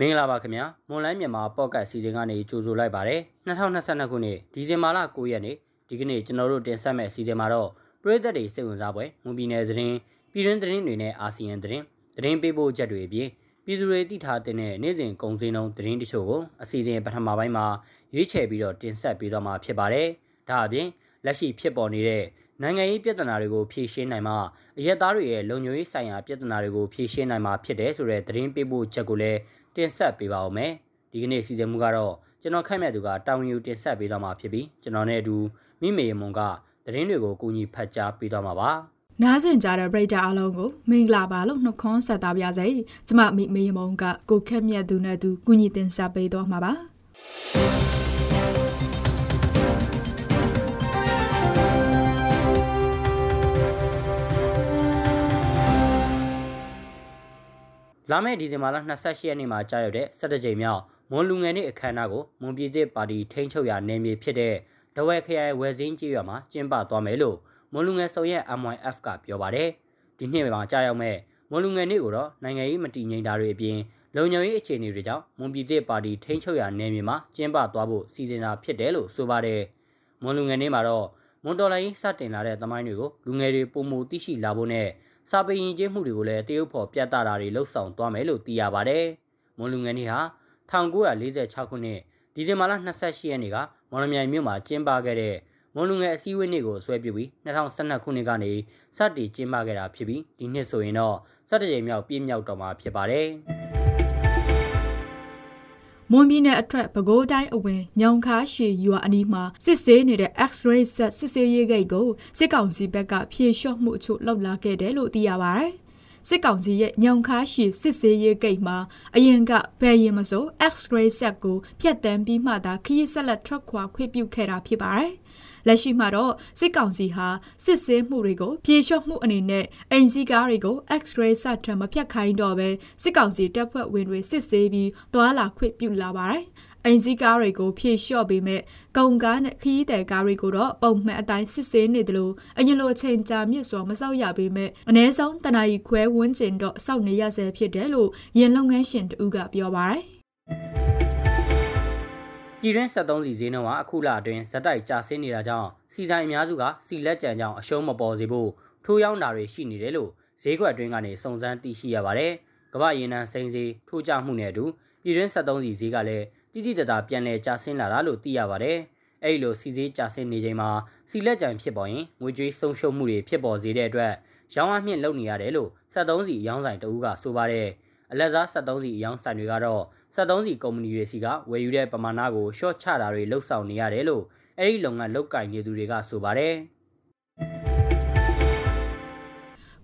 မင်္ဂလာပါခင်ဗျာမွန်လိုင်းမြန်မာပေါ့ကတ်စီစဉ်ကနေကြိုဆိုလိုက်ပါတယ်2022ခုနှစ်ဒီဇင်ဘာလ9ရက်နေ့ဒီကနေ့ကျွန်တော်တို့တင်ဆက်မယ့်အစီအစဉ်မှာတော့ပြည်သက်တွေစိတ်ဝင်စားပွဲမွန်ပြည်နယ်သတင်းပြည်တွင်းသတင်းတွေနဲ့အာဆီယံသတင်းသတင်းပေးပို့ချက်တွေအပြင်ပြည်သူတွေသိထားတဲ့နေ့စဉ်ကုန်စည်နှုန်းသတင်းတချို့ကိုအစီအစဉ်ပထမပိုင်းမှာရွေးချယ်ပြီးတော့တင်ဆက်ပေးသွားမှာဖြစ်ပါတယ်ဒါအပြင်လက်ရှိဖြစ်ပေါ်နေတဲ့နိုင်ငံရေးပြဿနာတွေကိုဖြေရှင်းနိုင်မှအရက်သားတွေရဲ့လုံခြုံရေးဆိုင်ရာပြဿနာတွေကိုဖြေရှင်းနိုင်မှာဖြစ်တယ်ဆိုတဲ့သတင်းပေးပို့ချက်ကိုလည်း တင်ဆက်ပေးပါဦးမယ်ဒီကနေ့စီစဉ်မှုကတော့ကျွန်တော်ခန့်မှတ်သူကတောင်ယူတင်ဆက်ပေးသွားမှာဖြစ်ပြီးကျွန်တော်နဲ့အတူမိမေမွန်ကသတင်းတွေကိုကူညီဖတ်ကြားပေးသွားမှာပါနားဆင်ကြတဲ့ပရိသတ်အားလုံးကိုမင်္ဂလာပါလို့နှုတ်ခွန်းဆက်သပါရစေကျမမိမေမုံကကိုခက်မြတ်သူနဲ့သူကူညီတင်ဆက်ပေးသွားမှာပါ လာမယ့်ဒီဇင်ဘာလ28ရက်နေ့မှာကြာရောက်တဲ့17ကြိမ်မြောက်မွန်လူငယ်နေ့အခမ်းအနားကိုမွန်ပြည်သစ်ပါတီထိန်းချုပ်ရာနယ်မြေဖြစ်တဲ့ဒဝဲခရိုင်ဝယ်စင်းကြီးရွာမှာကျင်းပသွားမယ်လို့မွန်လူငယ်ဆောင်ရွက် MYF ကပြောပါတယ်။ဒီနှစ်မှာကြာရောက်မဲ့မွန်လူငယ်နေ့ကိုတော့နိုင်ငံရေးမတည်ငြိမ်တာတွေအပြင်လုံခြုံရေးအခြေအနေတွေကြောင့်မွန်ပြည်သစ်ပါတီထိန်းချုပ်ရာနယ်မြေမှာကျင်းပသွားဖို့စီစဉ်တာဖြစ်တယ်လို့ဆိုပါတယ်။မွန်လူငယ်နေ့မှာတော့မွန်တော်လိုင်းစတင်လာတဲ့သမိုင်းတွေကိုလူငယ်တွေပုံမူသိရှိလာဖို့နဲ့ စာပေရင်ကျေးမှုတွေကိုလည်းတရုတ်ဖော်ပြသတာတွေလှုပ်ဆောင်သွားမယ်လို့သိရပါတယ်။မွန်လူငယ်နေ့ဟာ1946ခုနှစ်ဒီဇင်ဘာလ28ရက်နေ့ကမော်လမြိုင်မြို့မှာကျင်းပခဲ့တဲ့မွန်လူငယ်အစည်းအဝေးနေ့ကိုဆွဲပြုပြီး2012ခုနှစ်ကနေစတင်ကျင်းပခဲ့တာဖြစ်ပြီးဒီနှစ်ဆိုရင်တော့17ကြိမ်မြောက်ပြည့်မြောက်တော့မှာဖြစ်ပါတယ်။ မွန်ပြည်နယ်အထက်ပဲခူးတိုင်းအဝင်ညောင်ခါရှည်ရွာအနီးမှာစစ်ဆေးနေတဲ့ X-ray ဆက်စစ်ဆေးရေးဂိတ်ကိုစစ်ကောင်စီဘက်ကဖြေလျှော့မှုအချို့လုပ်လာခဲ့တယ်လို့သိရပါတယ်။ စစ်ကောင်စီရဲ့ညောင်ခါရှည်စစ်ဆေးရေးဂိတ်မှာအရင်ကဘယ်ရင်မဆို X-ray ဆက်ကိုဖျက်တမ်းပြီးမှသာခရီးဆက်လက်ထွက်ခွာခွင့်ပြုခဲ့တာဖြစ်ပါတယ်။လက်ရှိမှာတော့စစ်ကောင်စီဟာစစ်ဆေးမှုတွေကိုပြေလျှော့မှုအနေနဲ့အိမ်စီးကားတွေကို X-ray စထမဖြတ်ခိုင်းတော့ပဲစစ်ကောင်စီတပ်ဖွဲ့ဝင်တွေစစ်ဆေးပြီးသွာလာခွင့်ပြုလာပါတယ်။ အင်စီကားတွေကိုဖြည့်လျှော့ပေးမဲ့ကုန်ကားနဲ့ခီးတဲ့ကားတွေကိုတော့ပုံမှန်အတိုင်းစစ်ဆေးနေတယ်လို့အရင်လိုအချိန်ကြာမြင့်စွာမစောက်ရပေးမဲ့အ ਨੇ ဆုံးတနာရီခွဲဝန်းကျင်တော့စောက်နေရဆဲဖြစ်တယ်လို့ရန်လုပ်ငန်းရှင်တူကပြောပါတယ်ပြည်တွင်း73စီဈေးနှုန်းဟာအခုလအတွင်းဇက်တိုက်ကျဆင်းနေတာကြောင့်စီဆိုင်အများစုကစီလက်ကြံကြောင့်အရှုံးမပေါ်စေဖို့ထိုးရောင်းတာတွေရှိနေတယ်လို့ဈေးကွက်အတွင်းကနေစုံစမ်းသိရှိရပါတယ်။ကမ္ဘာရေနံစိန်ဈေးထိုးကျမှုနဲ့အတူပြည်တွင်း73စီဈေးကလည်း တိတိတသားပြန်လည်ကျဆင်းလာတာလို့သိရပါတယ်။အဲဒီလိုစီဈေးကျဆင်းနေချိန်မှာစီလက်ကြံဖြစ်ပေါ်ရင်ငွေကြေးဆုံးရှုံးမှုတွေဖြစ်ပေါ်စေတဲ့အတွက်ရောင်းအားမြင့်လုပ်နေရတယ်လို့73စီရောင်းဆိုင်တအူးကဆိုပါတယ်။အလက်စား73စီရောင်းဆိုင်တွေကတော့73စီကုမ္ပဏီတွေစီကဝယ်ယူတဲ့ပမာဏကို short ချတာတွေလှုပ်ဆောင်နေရတယ်လို့အဲ့ဒီလုပ်ငန်းလုပ်ကင်နေသူတွေကဆိုပါတယ်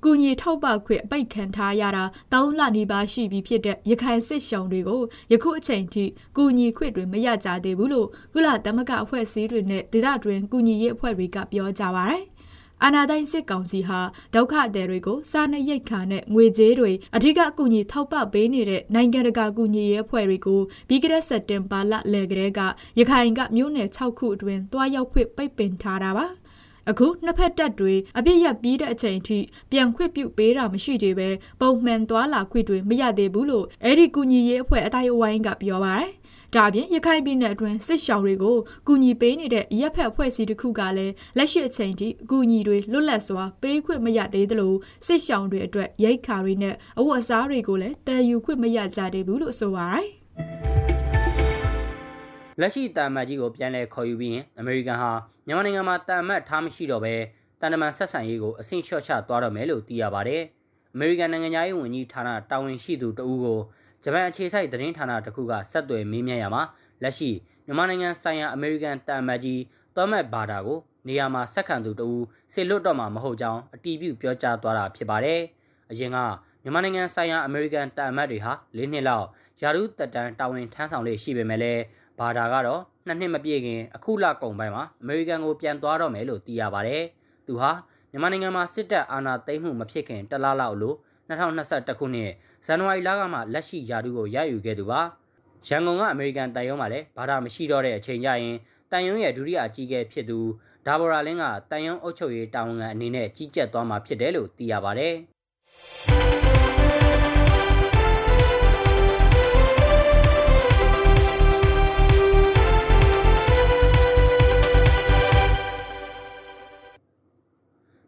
ကူညီထောက်ပခွင့်အပိတ်ခံထားရတာ၃လနီးပါးရှိပြီဖြစ်တဲ့ရခိုင်စစ်ရှောင်တွေကိုယခုအချိန်ထိကူညီခွင့်တွေမရကြသေးဘူးလို့ကုလသမဂ္ဂအဖွဲ့အစည်းတွေနဲ့ဒေသတွင်းကူညီရေးအဖွဲ့တွေကပြောကြပါရယ်။အာနာတိုင်းစစ်ကောင်စီဟာဒုက္ခသည်တွေကိုစားနပ်ရိက္ခာနဲ့ငွေကြေးတွေအထူးအကူအညီထောက်ပံ့ပေးနေတဲ့နိုင်ငံတကာကူညီရေးအဖွဲ့တွေကိုပြီးခဲ့တဲ့စက်တင်ဘာလလယ်ကလေးကရခိုင်ကမြို့နယ်6ခုအတွင်းတွားရောက်ခွင့်ပိတ်ပင်ထားတာပါ အခုနှစ်ဖက်တပ်တွေအပြစ်ရပြီးတဲ့အချိန်အထိပြန်ခွင့်ပြုပေးတာမရှိသေးပဲပုံမှန်သွာလာခွင့်တွေမရသေးဘူးလို့အဲ့ဒီကူညီရေးအဖွဲ့အတိုင်းအဝိုင်းကပြောပါတယ်ဒါအပြင်ရခိုင်ပြည်နယ်အတွင်းစစ်ရှောင်တွေကိုကူညီပေးနေတဲ့ရပ်ဖက်အဖွဲ့အစည်းတစ်ခုကလည်းလက်ရှိအချိန်ထိအကူအညီတွေလွတ်လပ်စွာပေးခွင့်မရသေးသလိုစစ်ရှောင်တွေအတွက်ရိတ်ခါတွေနဲ့အဝတ်အစားတွေကိုလည်းတည်ယူခွင့်မရကြသေးဘူးလို့ဆိုပါတယ် လက်ရှိတာမတ်ကြီးကိုပြန်လည်ခေါ်ယူပြီးရင်အမေရိကန်ဟာမြန်မာနိုင်ငံမှာတာမတ်ထားမရှိတော့ဘဲတန်တမန်ဆက်ဆံရေးကိုအဆင့်လျှော့ချသွားတော့မယ်လို့သိရပါတယ်။အမေရိကန်နိုင်ငံသားရေးဝန်ကြီးဌာနတာဝန်ရှိသူတဦးကိုဂျပန်အခြေစိုက်သတင်းဌာနတစ်ခုကဆက်သွယ်မေးမြန်းရမှာလက်ရှိမြန်မာနိုင်ငံဆိုင်ရာအမေရိကန်တာမတ်ကြီးသောမတ်ဘာဒါကိုနေရာမှာဆက်ခံသူတဦးဆေလွတ်တော့မှာမဟုတ်ကြောင်းအတီးပြုပြောကြားသွားတာဖြစ်ပါတယ်။အရင်ကမြန်မာနိုင်ငံဆိုင်ရာအမေရိကန်တာမတ်တွေဟာ၄နှစ်လောက်ယာရုတက်တန်းတာဝန်ထမ်းဆောင်လေရှိပေမဲ့လည်း ဘာဒါကတော့နှစ်နှစ်မပြည့်ခင်အခုလကုန်ပိုင်းမှာအမေရိကန်ကိုပြန်သွားတော့မယ်လို့သိရပါတယ်။သူဟာမြန်မာနိုင်ငံမှာစစ်တပ်အာဏာသိမ်းမှုမဖြစ်ခင်တလားလောက်လို့2021ခုနှစ်ဇန်နဝါရီလကမှလက်ရှိယာတုကိုရယူခဲ့သူပါရန်ကုန်ကအမေရိကန်တန်ယုံမှာလည်းဘာသာမရှိတော့တဲ့အချိန်ကျရင်တန်ယုံရဲ့ဒုတိယအကြီးအကဲဖြစ်သူဒါဘော်ရာလင်းကတန်ယုံအုပ်ချုပ်ရေးတာဝန်ခံအနေနဲ့ကြီးကြပ်သွားမှာဖြစ်တယ်လို့သိရပါတ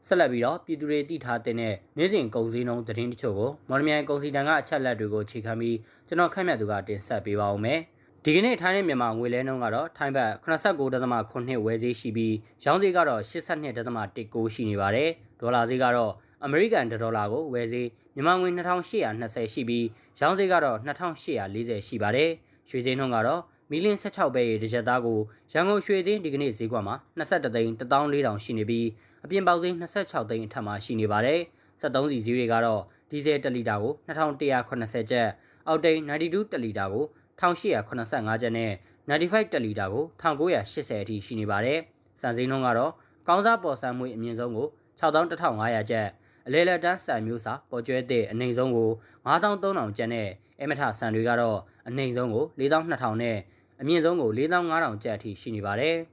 ဆက်လက်ပြီးတော့ပြည်သူတွေတည်ထားတဲ့နေ့စဉ်ကုန်စည်နှုန်းသတင်းတချို့ကိုမော်လမြိုင်ကုန်စည်တန်းကအချက်လက်တွေကိုခြေခံပြီးကျွန်တော်ခန့်မှတ်သူကတင်ဆက်ပေးပါဦးမယ်။ဒီကနေ့ထိုင်းနဲ့မြန်မာငွေလဲနှုန်းကတော့ထိုင်းဘတ်89.9ဝယ်ဈေးရှိပြီးရောင်းဈေးကတော့82.19ရှိနေပါတယ်။ဒေါ်လာဈေးကတော့အမေရိကန်ဒေါ်လာကိုဝယ်ဈေးမြန်မာငွေ2820ရှိပြီးရောင်းဈေးကတော့2840ရှိပါတယ်။ရွှေဈေးနှုန်းကတော့မီလင်း16ပဲရေတစ်ချက်သားကိုရန်ကုန်ရွှေသိန်းဒီကနေ့ဈေးကွက်မှာ23သိန်း14000ရှိနေပြီး အပြင်ပေါက်ဈေး26သိန်းအထက်မှာရှိနေပါတယ်။73စီဈေးတွေကတော့ဒီဇယ်1လီတာကို2180ကျပ်အောက်တိန်92တလီတာကို1885ကျပ်နဲ့95တလီတာကို1980အထိရှိနေပါတယ်။စံစည်းနှုန်းကတော့ကောင်းစားပေါ်ဆန်းမွေးအမြင့်ဆုံးကို61,500ကျပ်အလဲလက်တန်းဆန်မျိုးစာပေါ်ကျွဲတဲ့အနိုင်ဆုံးကို9300ကျပ်နဲ့အမထဆန်တွေကတော့အနိုင်ဆုံးကို4200နဲ့အမြင့်ဆုံးကို4500ကျပ်အထိရှိနေပါတယ်။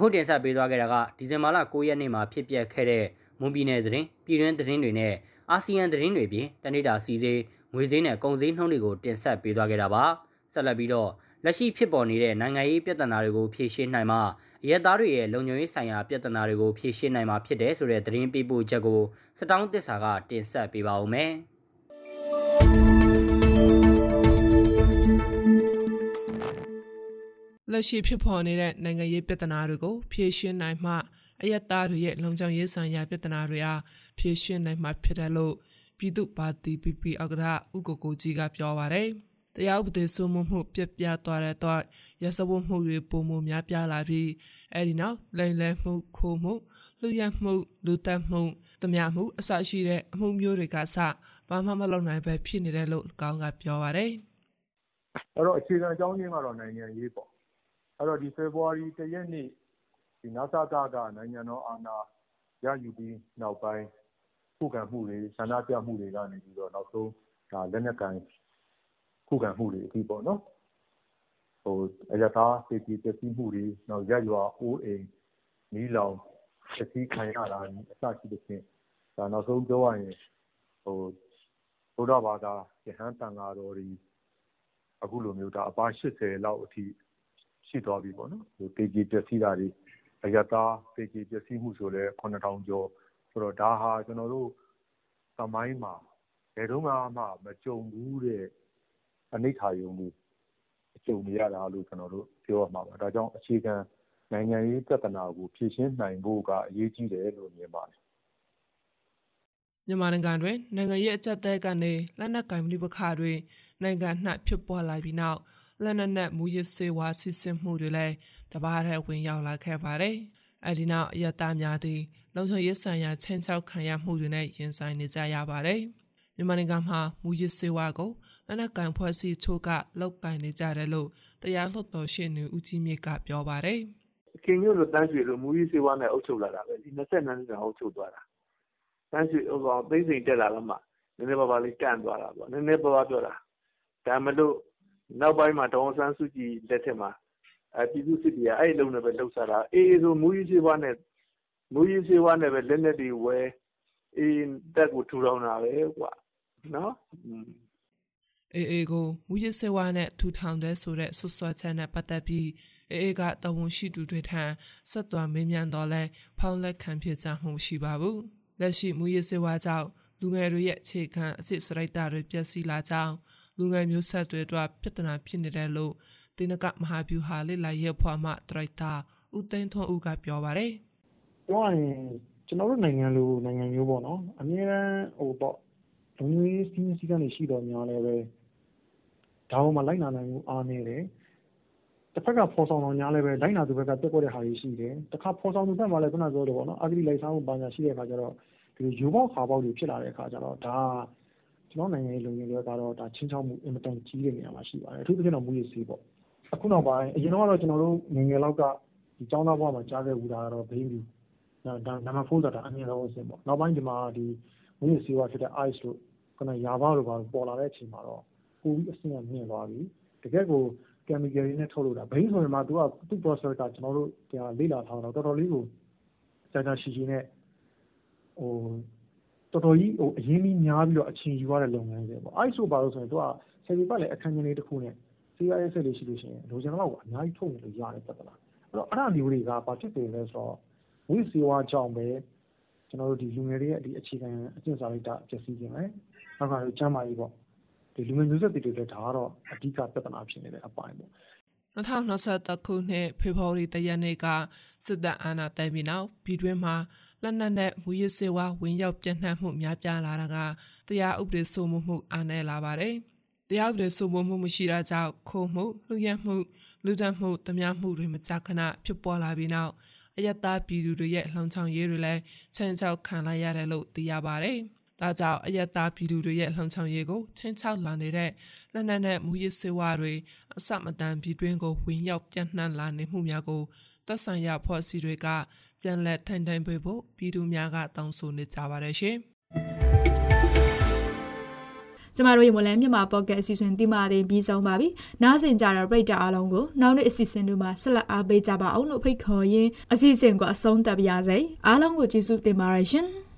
အခုတင်ဆက်ပေးသွားခဲ့တာကဒီဇင်ဘာလ9ရက်နေ့မှာဖြစ်ပျက်ခဲ့တဲ့မွန်ပြည်နယ်သတင်းပြည်တွင်းသတင်းတွေနဲ့အာဆီယံသတင်းတွေပြင်တနိဒာစီစေးငွေစည်းနဲ့ကုန်စည်နှုန်းတွေကိုတင်ဆက်ပေးသွားခဲ့တာပါဆက်လက်ပြီးတော့လက်ရှိဖြစ်ပေါ်နေတဲ့နိုင်ငံရေးပြဿနာတွေကိုဖြေရှင်းနိုင်မှအရက်သားတွေရဲ့လုံခြုံရေးဆိုင်ရာပြဿနာတွေကိုဖြေရှင်းနိုင်မှာဖြစ်တယ်ဆိုတဲ့သတင်းပေးပို့ချက်ကိုစတောင်းသစ္စာကတင်ဆက်ပေးပါဦးမယ် လက်ရှိဖြစ်ပေါ်နေတဲ့နိုင်ငံရေးပြဿနာတွေကိုဖြေရှင်းနိုင်မှအယက်သားတွေရဲ့လုံခြုံရေးဆိုင်ရာပြဿနာတွေအားဖြေရှင်းနိုင်မှာဖြစ်တယ်လို့ပြည်သူ့ပါတီ PP ဥက္ကဋ္ဌဥကိုကိုကြီးကပြောပါတယ်။တရားဥပဒေစိုးမိုးမှုပြက်ပြားသွားတဲ့တော့ရစဝတ်မှုတွေပုံမှုများပြားလာပြီးအဲဒီနောက်လိမ်လည်မှုခိုးမှုလူရမှုလူတက်မှုတမျှမှုအစရှိတဲ့အမှုမျိုးတွေကစဘာမှမလုပ်နိုင်ပဲဖြစ်နေတယ်လို့ကောင်းကပြောပါတယ်။အဲ့တော့အခြေခံအကြောင်းရင်းကတော့နိုင်ငံရေးပေါ့ အဲ့တော့ဒီဖေဖော်ဝါရီ၁ရက်နေ့ဒီနစကကနိုင်ငံတော်အာဏာရယူပြီးနောက်ပိုင်းခုခံမှုတွေဆန္ဒပြမှုတွေကနေပြီးတော့နောက်ဆုံးဒါလက်နက်ကန်ခုခံမှုတွေအထိပေါ့နော်ဟိုအရသာစေတီပစ္စည်းမှုတွေနောက်ရရွာအိုးအိမ်နီးလောင်ပစ္စည်းခံရတာအစရှိတဲ့ဖြင့်ဒါနောက်ဆုံးပြောရရင်ဟိုဘုရားဘာသာယဟန်တန်ဃာတော်တွေအခုလိုမျိုးဒါအပါ80လောက်အထိ ရှိသွားပြီပေါ့နော်။သေကျေပျက်စီးတာတွေအရပ်သားသေကျေပျက်စီးမှုဆိုလည်း၇,၀၀၀ကျော်ဆိုတော့ဒါဟာကျနော်တို့သမိုင်းမှာဘယ်တုန်းကမှမကြုံဖူးတဲ့အနိဋာရုံတွေကြုံနေရတာလို့ကျနော်တို့ပြောရမှာပါ။ဒါကြောင့်အခြေခံနိုင်ငံရေးပြဿနာကိုဖြေရှင်းနိုင်ဖို့ကအရေးကြီးတယ်လို့မြင်ပါတယ်။မြန်မာနိုင်ငံတွင်နိုင်ငံရေးအကျပ်အတည်းကနေလက်နက်ကိုင်ပဋိပက္ခတွေနိုင်ငံအနှံ့ဖြစ်ပွားလာပြီးနောက် လက်နက်နဲ့မူရစ်စေဝါစစ်စစ်မှုတွေလည်းတပါးထဲဝင်ရောက်လာခဲ့ပါတယ်။အဲဒီနောက်အယက်သားများသည်လုံခြုံရေးဆိုင်ရာချင်းချောက်ခံရမှုတွေနဲ့ရင်ဆိုင်နေကြရပါတယ်။မြန်မာနိုင်ငံမှာမူရစ်စေဝါကိုလက်နက်ကန်ဖွဲ့စည်းချို့ကလောက်ကင်နေကြတယ်လို့တရားလွှတ်တော်ရှင်းနေဦးကြီးမြင့်ကပြောပါတယ်။ခင်မျိုးလိုတန်းရွှေလိုမူရစ်စေဝါနဲ့အုပ်ချုပ်လာတာပဲဒီ20နှစ်ကြာအုပ်ချုပ်သွားတာ။တန်းရွှေဟိုကောင်သိစိန်တက်လာတော့မှနည်းနည်းပါးပါးလေးတန့်သွားတာပေါ့နည်းနည်းပါးပါးပြောတာဒါမလို့ နောက်ပိုင်းမှာဒေါ်အောင်ဆန်းစုကြည်လက်ထက်မှာပြည်သူ့စစ်တွေကအဲဒီအလုပ်နဲ့ပဲလုပ်စားတာ။အေးဆိုမူးယစ်ဆေးဝါးနဲ့ပဲလက်နက်တွေဝယ်အေးတပ်ကိုထူထောင်တာပဲကွ။နော်။အေအေကိုမူးယစ်ဆေးဝါးနဲ့ထူထောင်တယ်ဆိုတဲ့စွပ်စွဲချက်နဲ့ပတ်သက်ပြီးအေအေကတာဝန်ရှိသူတွေထံဆက်သွယ်မေးမြန်းတော့လဲဖောင်းလက်ခံဖြစ်ကြမှုရှိပါဘူး။လက်ရှိမူးယစ်ဆေးဝါးကြောင့်လူငယ်တွေရဲ့အခြေခံအစစ်စရိုက်တာတွေပျက်စီးလာကြောင်း လူငယ်မျိုးဆက်တွေအတွက်ပြဿနာဖြစ်နေတယ်လို့တင်းနကမဟာဗျူဟာလေးလာရဲ့ဖွာမှဒရိုက်တာဦးသိန်းထွန်းဦးကပြောပါတယ်။ပြောရရင်ကျွန်တော်တို့နိုင်ငံလိုနိုင်ငံမျိုးပေါ့နော်အများအားဟိုပေါ့လူမျိုးရေးစီးစီးကနေရှိတော်များလည်းပဲဒါမှမလိုက်နာနိုင်မှုအားနေတယ်။တစ်ဖက်ကဖော်ဆောင်တော်များလည်းပဲလိုက်နာသူဘက်ကပြက်ကွက်တဲ့ဟာတွေရှိတယ်။တစ်ခါဖော်ဆောင်သူဘက်မှာလည်းခုနပြောတယ်ပေါ့နော်အဂတိလိုက်စားမှုပါညာရှိတဲ့အခါကျတော့ဒီယူပေါက်ခါပေါက်တွေဖြစ်လာတဲ့အခါကျတော့ဒါကျွ န်တော်နိုင်ငံရေးလုံခြုံရေးကတော့ဒါချင်းချောက်မှု အင်မတန်ကြီးတဲ့နေရာမှာ ရှိပါတယ် အထူးသဖြင့်တော့ မူရစီပေါ့ အခုနောက်ပိုင်း အရင်တော့ ကျွန်တော်တို့ငငယ်လောက်ကဒီចောင်းသားဘဝမှာ ကြားခဲ့ဘူးတာကတော့ဘေးလူဒါနံပါတ် 4 ဆိုတာ အမြင်ဆုံးအဆင့်ပေါ့ နောက်ပိုင်း ဒီမှာဒီမူရစီဝါဖြစ်တဲ့ ice လို့ခုနရာဘာလို့ပါပေါ်လာတဲ့အချိန်မှာတော့ ပိုပြီး အဆင့်က မြင့်သွားပြီ တကယ်ကို chemical တွေနဲ့ ထုတ်လုပ်တာ ဘိန်းဆိုရင်မှ သူကသူ့ process က ကျွန်တော်တို့ လေ့လာထားတော့တော်တော်လေးကို ကြာကြာရှည်ရှည်နဲ့ဟို တော်တော်ကြီးဟိုအရင်းကြီးများပြီးတော့အချိန်ယူရတဲ့လုပ်ငန်းတွေပေါ့အဲ့ဆိုပါလို့ဆိုရင်သူကဆယ်ပေပတ်လည်းအခန်းကြီးလေးတစ်ခုနဲ့ CIS လေးရှိလို့ရှိရင်လိုချင်တော့အများကြီးထုတ်နေလို့ရတယ်ပြဿနာအဲ့တော့အဲ့ဒါမျိုးတွေကဘာဖြစ်နေလဲဆိုတော့ဝိစီဝါကြောင့်ပဲကျွန်တော်တို့ဒီလူငယ်တွေရဲ့ဒီအခြေခံအကျင့်စာရိတ္တပျက်စီးခြင်းပဲနောက်ကကျမ်းမာရေးပေါ့ဒီလူငယ်မျိုးဆက်တွေတွေဒါကတော့အဓိကပြဿနာဖြစ်နေတဲ့အပိုင်းပေါ့ 2023ခုနှစ်ဖေဖော်ဝါရီလရက်နေ့ကစစ်တပ်အာဏာသိမ်းပြီးနောက်ပြည်တွင်းမှာလက်နက်နဲ့မူရစ်စေဝါဝင်ရောက်ပြန့်နှံ့မှုများပြားလာတာကတရားဥပဒေစိုးမိုးမှုအားနည်းလာပါတယ်။တရားဥပဒေစိုးမိုးမှုမရှိတာကြောင့်ခုံမှုလူရဲမှုလူဒတ်မှုတများမှုတွေမကြာခဏဖြစ်ပေါ်လာပြီးနောက်အယက်သားပြည်သူတွေရဲ့လှုံ့ဆော်ရေးတွေလည်းချမ်းချောက်ခံလိုက်ရတယ်လို့သိရပါတယ်။ ဒါကြောင့်အယက်သားပြည်သူတွေရဲ့လှုံ့ဆော်ရေးကိုချင်းချောက်လာနေတဲ့လက်နက်နဲ့မူရစ်စေဝါတွေအစမတန်ပြည်တွင်းကိုဝင်ရောက်ပြန့်နှံ့လာနေမှုများကိုသက်ဆိုင်ရာဖွဲ့စည်းတွေကပြန်လည်ထိုင်ထိုင်ပေးဖို့ပြည်သူများကတောင်းဆိုနေကြပါတယ်ရှင်။ကျမတို့ရေမလန်းမြန်မာပေါ့ကတ်အစီအစဉ်တိမာတင်ပြီးဆုံးပါပြီ။နားဆင်ကြတဲ့ပရိသတ်အားလုံးကိုနောက်နေ့အစီအစဉ်တွေမှာဆက်လက်အားပေးကြပါအောင်လို့ဖိတ်ခေါ်ရင်းအစီအစဉ်ကိုအဆုံးသတ်ပါရစေ။အားလုံးကိုကျေးဇူးတင်ပါတယ်ရှင်။